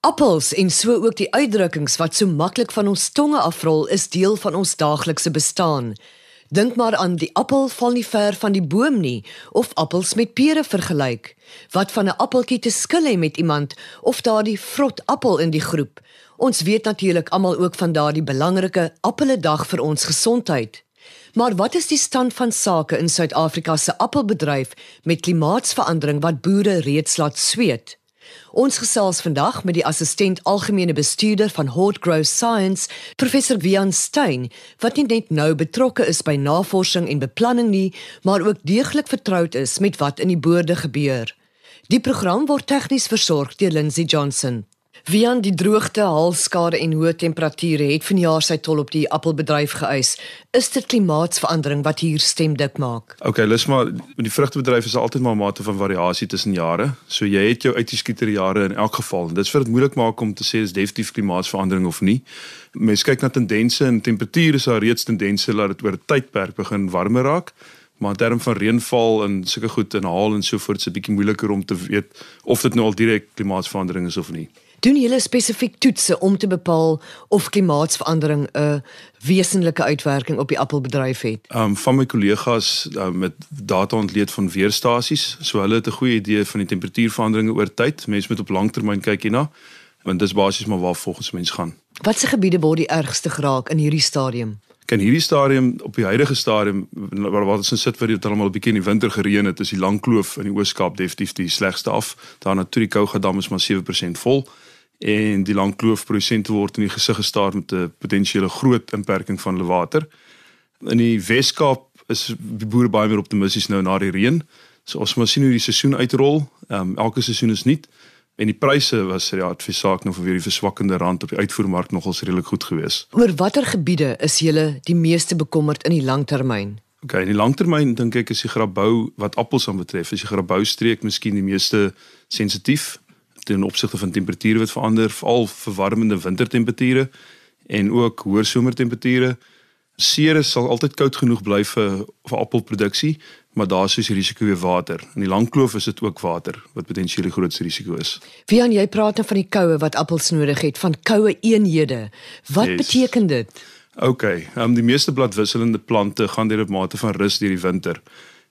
Appels en so ook die uitdrukkings wat so maklik van ons tonge afrol is deel van ons daaglikse bestaan. Dink maar aan die appel val nie ver van die boom nie of appels met pere vergelyk. Wat van 'n appeltjie te skil hê met iemand of daardie vrot appel in die groep. Ons weet natuurlik almal ook van daardie belangrike appeledag vir ons gesondheid. Maar wat is die stand van sake in Suid-Afrika se appelbedryf met klimaatsverandering wat boere reeds laat sweet? Ons gesels vandag met die assistent algemene bestuurder van Hort Growth Science, professor Wian Stein, wat nie net nou betrokke is by navorsing en beplanning nie, maar ook deeglik vertroud is met wat in die boorde gebeur. Die program word tegnies versorg deur Lindsey Johnson. Wian die droogte, halskade en hoë temperature het vanjaar sy tol op die appelbedryf geëis. Is dit klimaatsverandering wat hier stem dik maak? Okay, lus maar die vrugtebedryf is altyd maar 'n mate van variasie tussen jare. So jy het jou uitgeskieter jare in elk geval. Dit is vir dit moeilik maak om te sê is definitief klimaatsverandering of nie. Mens kyk na tendense en temperature is daar reeds tendense dat dit oor 'n tydperk begin warmer raak. Maar in terme van reënval en sulke goed en haal en so voort, is dit bietjie moeiliker om te weet of dit nou al direk klimaatsverandering is of nie doen julle spesifiek toetse om te bepaal of klimaatsverandering 'n wesenlike uitwerking op die appelbedryf het? Um van my kollegas um, met data ontleed van weerstasies, so hulle het 'n goeie idee van die temperatuurveranderinge oor tyd. Mense moet op langtermyn kyk hierna, want dis basies maar waar volgens mens gaan. Watse gebiede word die ergste geraak in hierdie stadium? Kan hierdie stadium op die huidige stadium waar wat ons sit vir dit almal 'n bietjie in die winter gereën het, is die lang kloof in die Oos-Kaap definitief die slegste af. Daarna toe die Kouga dam is maar 7% vol en die lang kloof produsente word in die gesig gestaar met 'n potensiële groot inperking van hulle water. In die Wes-Kaap is die boere baie meer optimisties nou na die reën. So ons moet sien hoe die seisoen uitrol. Ehm um, elke seisoen is nie en die pryse was ja adviesaak nou vir weer die verswakkende rand op die uitvoermark nogals redelik goed geweest. Oor watter gebiede is julle die meeste bekommerd in die langtermyn? OK, in die langtermyn dink ek is die grabou wat appels aan betref, is die grabou streek miskien die meeste sensitief ten opsigte van temperature wat verander, veral verwarmende wintertemperature en ook hoë somertemperature. Ceres sal altyd koud genoeg bly vir vir appelproduksie, maar daar is die risiko weer water. In die Langkloof is dit ook water wat potensieel die grootste risiko is. Wie aan jy praat nou van die koue wat appels nodig het, van koue eenhede. Wat yes. beteken dit? OK, um, die meeste bladwisselende plante gaan deur 'n mate van rus deur die winter.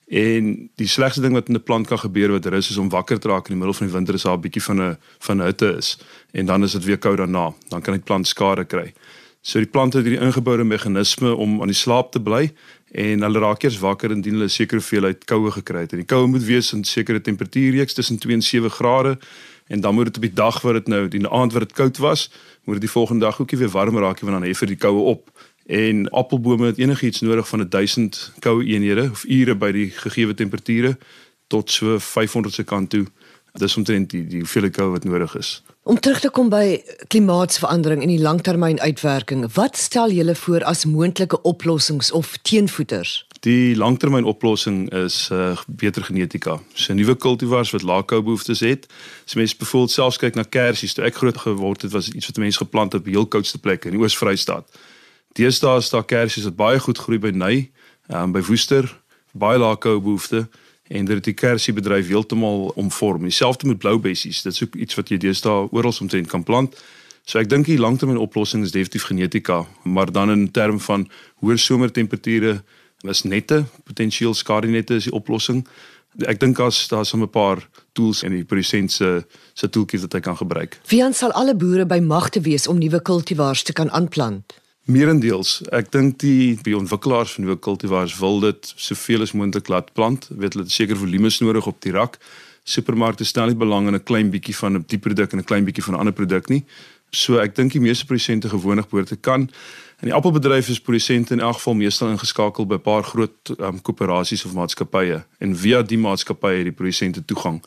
En die slegste ding wat in 'n plant kan gebeur wat rus is om wakker te raak in die middel van die winter is daar 'n bietjie van 'n van hitte is en dan is dit weer koud daarna. Dan kan die plant skade kry. So die plant het hierdie ingeboude meganisme om aan die slaap te bly en hulle raak eers wakker indien hulle sekere hoeveelheid koue gekry het. En die koue moet wees in sekere temperatuurreeks tussen 2 en 7 grade en dan moet dit op die dag wat dit nou die aand wat dit koud was, moet dit die volgende dag ookie weer warm raak want dan hef dit die koue op. En appelbome het enigiets nodig van 1000 koue eenhede of ure by die gegee temperature tot so 500 se kant toe. Dis omtrent die die hoeveelheid koue wat nodig is. Om terug te kom by klimaatsverandering en die langtermyn uitwerking, wat stel julle voor as moontlike oplossings of teenvoeters? Die langtermyn oplossing is uh, beter genetika. So nuwe kultivars wat lae koubehoeftes het. As mens byvoorbeeld selfs kyk na kersies, toe ek groot geword het, was dit iets wat mense geplant het op heel koudste plekke in die Oos-Vrystaat. Deesdae is daar kersies wat baie goed groei by Ny, um, by Woester, baie lae koue behoefte en dit het die kersiebedryf heeltemal omvorm. Dieselfde met bloubessies, dit is ook iets wat jy deesdae oral omtrent kan plant. So ek dink die langtermyn oplossing is definitief genetika, maar dan in terme van hoër somertemperature is nette potensieel skadinette is die oplossing. Ek dink as daar is 'n paar tools in die produsent se se toolkit wat hy kan gebruik. Wie aan sal alle boere by magte wees om nuwe kultivars te kan aanplant? Meerendeels, ek dink die die ontwikkelaars van nuwe kultivars wil dit soveel as moontlik laat plant. Weet hulle het seker volumes nodig op die rak. Supermarkte stel nie belang in 'n klein bietjie van 'n die produk en 'n klein bietjie van 'n ander produk nie. So ek dink die meeste produsente gewoonlik behoort te kan. In die appelbedryf is produsente in elk geval meestal ingeskakel by 'n paar groot um, koöperasies of maatskappye en via die maatskappye het die produsente toegang.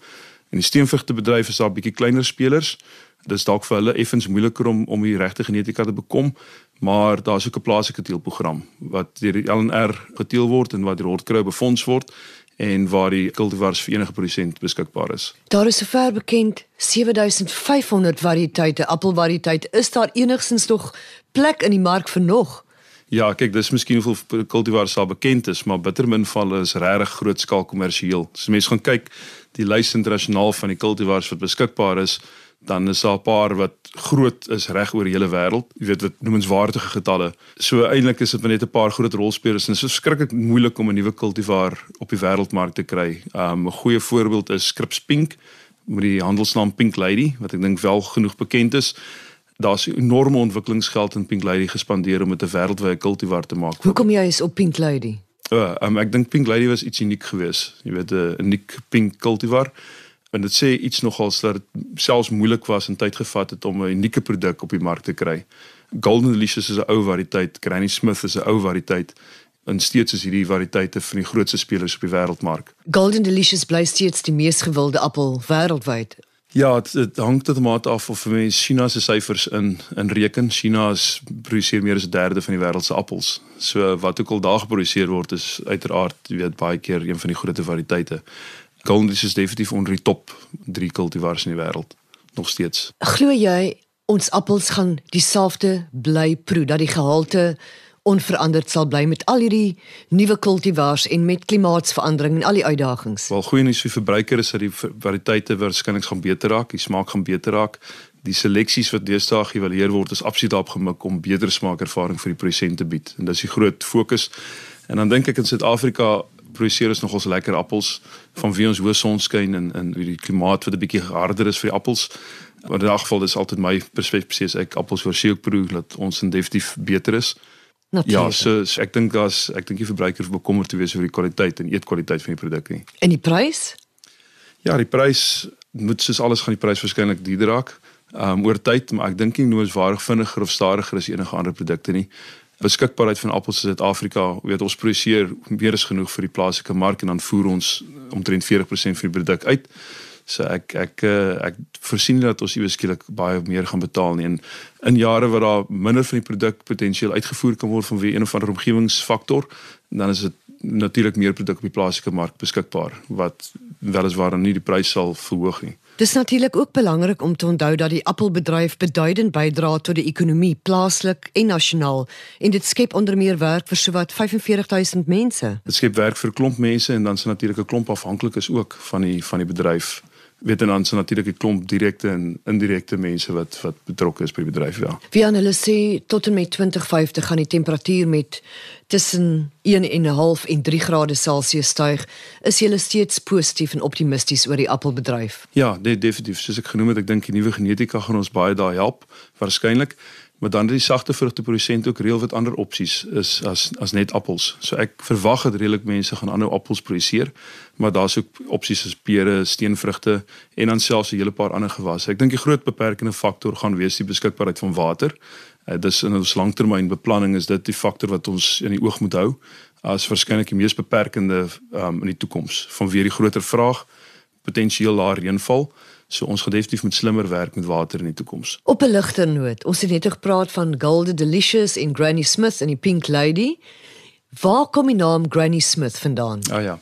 In die steenvrugtebedryf is daar 'n bietjie kleiner spelers. Dit is dalk vir hulle effens moeiliker om om die regte genetika te bekom, maar daar's ook 'n plaaslike teelprogram wat deur die LNR geteel word en wat deur Hortkrou befonds word en waar die kultivars vir enige produsent beskikbaar is. Daar is sover bekend 7500 variëteite appelvariëteit. Is daar enigsins nog plek in die mark vir nog? Ja, kyk, dis miskien hoeveel kultivars sal bekend is, maar bittermin van is regtig groot skaal kommersieel. As mense gaan kyk, die lys internasionaal van die kultivars wat beskikbaar is, dan is daar 'n paar wat groot is reg oor die hele wêreld. Jy weet wat noemenswaardige getalle. So eintlik is dit net 'n paar groot rolspelers en dit is verskriklik moeilik om 'n nuwe kultivar op die wêreldmark te kry. Um 'n goeie voorbeeld is Scripps Pink met die handelsnaam Pink Lady wat ek dink wel genoeg bekend is. Daar's enorme ontwikkelingsgeld in Pink Lady gespandeer om dit 'n wêreldwye kultivar te maak. Hoekom jy is op Pink Lady? Uh, um, ek dink Pink Lady was iets uniek geweest. Jy weet 'n uniek pink cultivar en dit sê iets nogals dat dit selfs moeilik was en tyd gevat het om 'n unieke produk op die mark te kry. Golden Delicious is 'n ou variëteit, Granny Smith is 'n ou variëteit en steeds is hierdie variëteite van die grootste spelers op die wêreldmark. Golden Delicious bly steeds die mees gewilde appel wêreldwyd. Ja, dit hang tot 'n mate af of mens China se syfers in in reken. China is produseer meer as 'n derde van die wêreld se appels. So wat ook al daar geproduseer word is uiteraard, jy weet, baie keer een van die grootste variëteite. Golden is definitief onder die top 3 kultivars in die wêreld nog steeds. Glo jy ons appels gaan dieselfde bly proe dat die gehalte onveranderd sal bly met al hierdie nuwe kultivars en met klimaatsverandering en al die uitdagings? Wel goeie nuus vir verbruikers is dat die variëteite waarskynlik gaan beter raak, die smaak gaan beter raak. Die seleksies wat deesdae geëvalueer word is absoluut opgemik om beter smaakervaring vir die produsente te bied en dis die groot fokus. En dan dink ek in Suid-Afrika produseer ons nogals lekker appels van wie ons hoë sonskyn en en wie die klimaat wat 'n bietjie harder is vir die appels. Maar in elk geval dis altyd my perspektief as ek appels voor seek proe dat ons definitief beter is. Natuurlijk. Ja, so, so ek dink as ek dink die verbruiker bekommerd te wees oor die kwaliteit en eetkwaliteit van die produk nie. En die prys? Ja, die prys moet soos alles gaan die prys waarskynlik duurder raak. Um oor tyd, maar ek dink nie noodwaardig vinniger of stadiger as enige ander produkte nie beskikbaarheid van appels in Suid-Afrika, weet ons produseer meer as genoeg vir die plaaslike mark en dan voer ons omtrent 40% van die produk uit. So ek ek eh, ek voorsien dat ons iewes skielik baie meer gaan betaal nie en in jare wat daar minder van die produk potensieel uitgevoer kan word vanweë een of ander omgewingsfaktor, dan is dit natuurlik meer produk op die plaaslike mark beskikbaar wat weliswaar nie die prys sal verhoog nie. Dis natuurlik ook belangrik om te onthou dat die appelbedryf beduidend bydra tot die ekonomie plaaslik en nasionaal en dit skep onder meer werk vir sowat 45000 mense. Dit skep werk vir 'n klomp mense en dan is natuurlik 'n klomp afhanklikes ook van die van die bedryf weet en dan so natuurlik 'n klomp direkte en indirekte mense wat wat betrokke is by die bedryf ja. Wie aan hulle sê tot en met 2050 gaan die temperatuur met tussen 1.5 en 3 grade Celsius styg. Is jy steeds positief en optimisties oor die appelbedryf? Ja, nee, definitief. Soos ek genoem het, ek dink die nuwe genetika gaan ons baie daai help waarskynlik. Maar dan die sagte vrugte produsent ook reël wat ander opsies is as as net appels. So ek verwag dat redelik mense gaan aanhou appels produseer, maar daar's ook opsies soos pere, steenvrugte en dan selfs 'n hele paar ander gewasse. Ek dink die groot beperkende faktor gaan wees die beskikbaarheid van water. Uh, dis in ons langtermynbeplanning is dit die faktor wat ons in die oog moet hou as waarskynlik die mees beperkende um, in die toekoms vanweer die groter vraag, potensieel laer reënval. So ons gaan definitief met slimmer werk met water in die toekoms. Op 'n ligter noot, ons het net gepraat van Golden Delicious en Granny Smith en die Pink Lady. Waar kom die naam Granny Smith vandaan? Ah oh ja.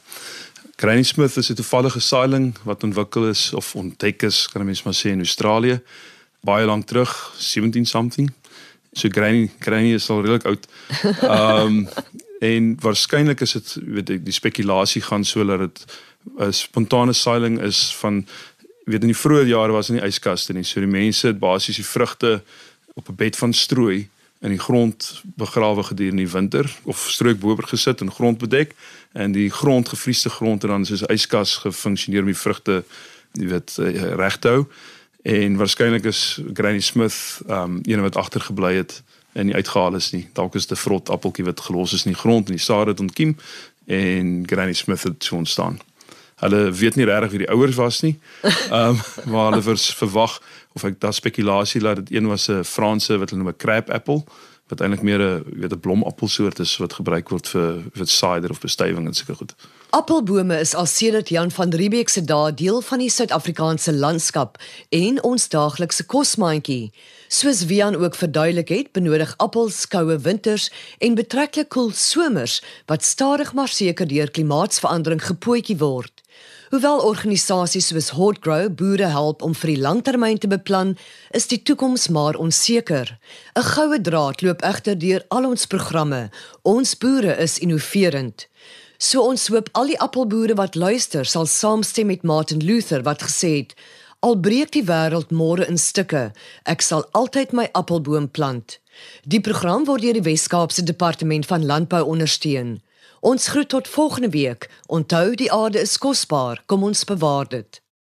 Granny Smith is 'n toevallige saailing wat ontwikkel is of ontdek is, kan mens maar sê in Australië baie lank terug, 17 something. So Granny Granny is al redelik oud. Ehm um, en waarskynlik is dit weet ek die spekulasie gaan so dat dit 'n spontane saailing is van weet in die vroeë jare was in die yskaste nie. So die mense het basies die vrugte op 'n bed van strooi in die grond begrawe gedurende die winter of strook boor gesit en grond bedek en die grond gefriesde grond en dan soos 'n yskas gefunksioneer om die vrugte jy weet eh, reg te hou. En waarskynlik is Granny Smith um een wat agtergebly het en nie uitgehaal is nie. Dalk is dit 'n vrot appeltjie wat gelos is in die grond en die saad het ontkiem en Granny Smith het so ontstaan. Hulle weet nie regtig wie die ouers was nie. Ehm um, maar hulle vers verwag of ek daar spekulasie laat dit een was 'n Franse wat hulle noem 'n crab apple wat eintlik meer 'n weet 'n blomappelsoort is wat gebruik word vir vir cider of bestuiving en sulke goed. Appelbome is al sedert Jan van Riebeeck se dae deel van die Suid-Afrikaanse landskap en ons daaglikse kosmandjie. Soos Wian ook verduidelik het, benodig appels koue winters en betreklik koel somers wat stadig maar seker deur klimaatsverandering gepootjie word. Hoewel organisasies soos Hotgrow boere help om vir die langtermyn te beplan, is die toekoms maar onseker. 'n Goue draad loop egter deur al ons programme. Ons boere is innoverend. So ons hoop al die appelboere wat luister sal saamstem met Martin Luther wat gesê het: Al breek die wêreld môre in stukke, ek sal altyd my appelboom plant. Die program word deur die Wes-Kaapse Departement van Landbou ondersteun. Ons groet tot volgende week. Onthou die aarde is kosbaar. Kom ons bewaar dit.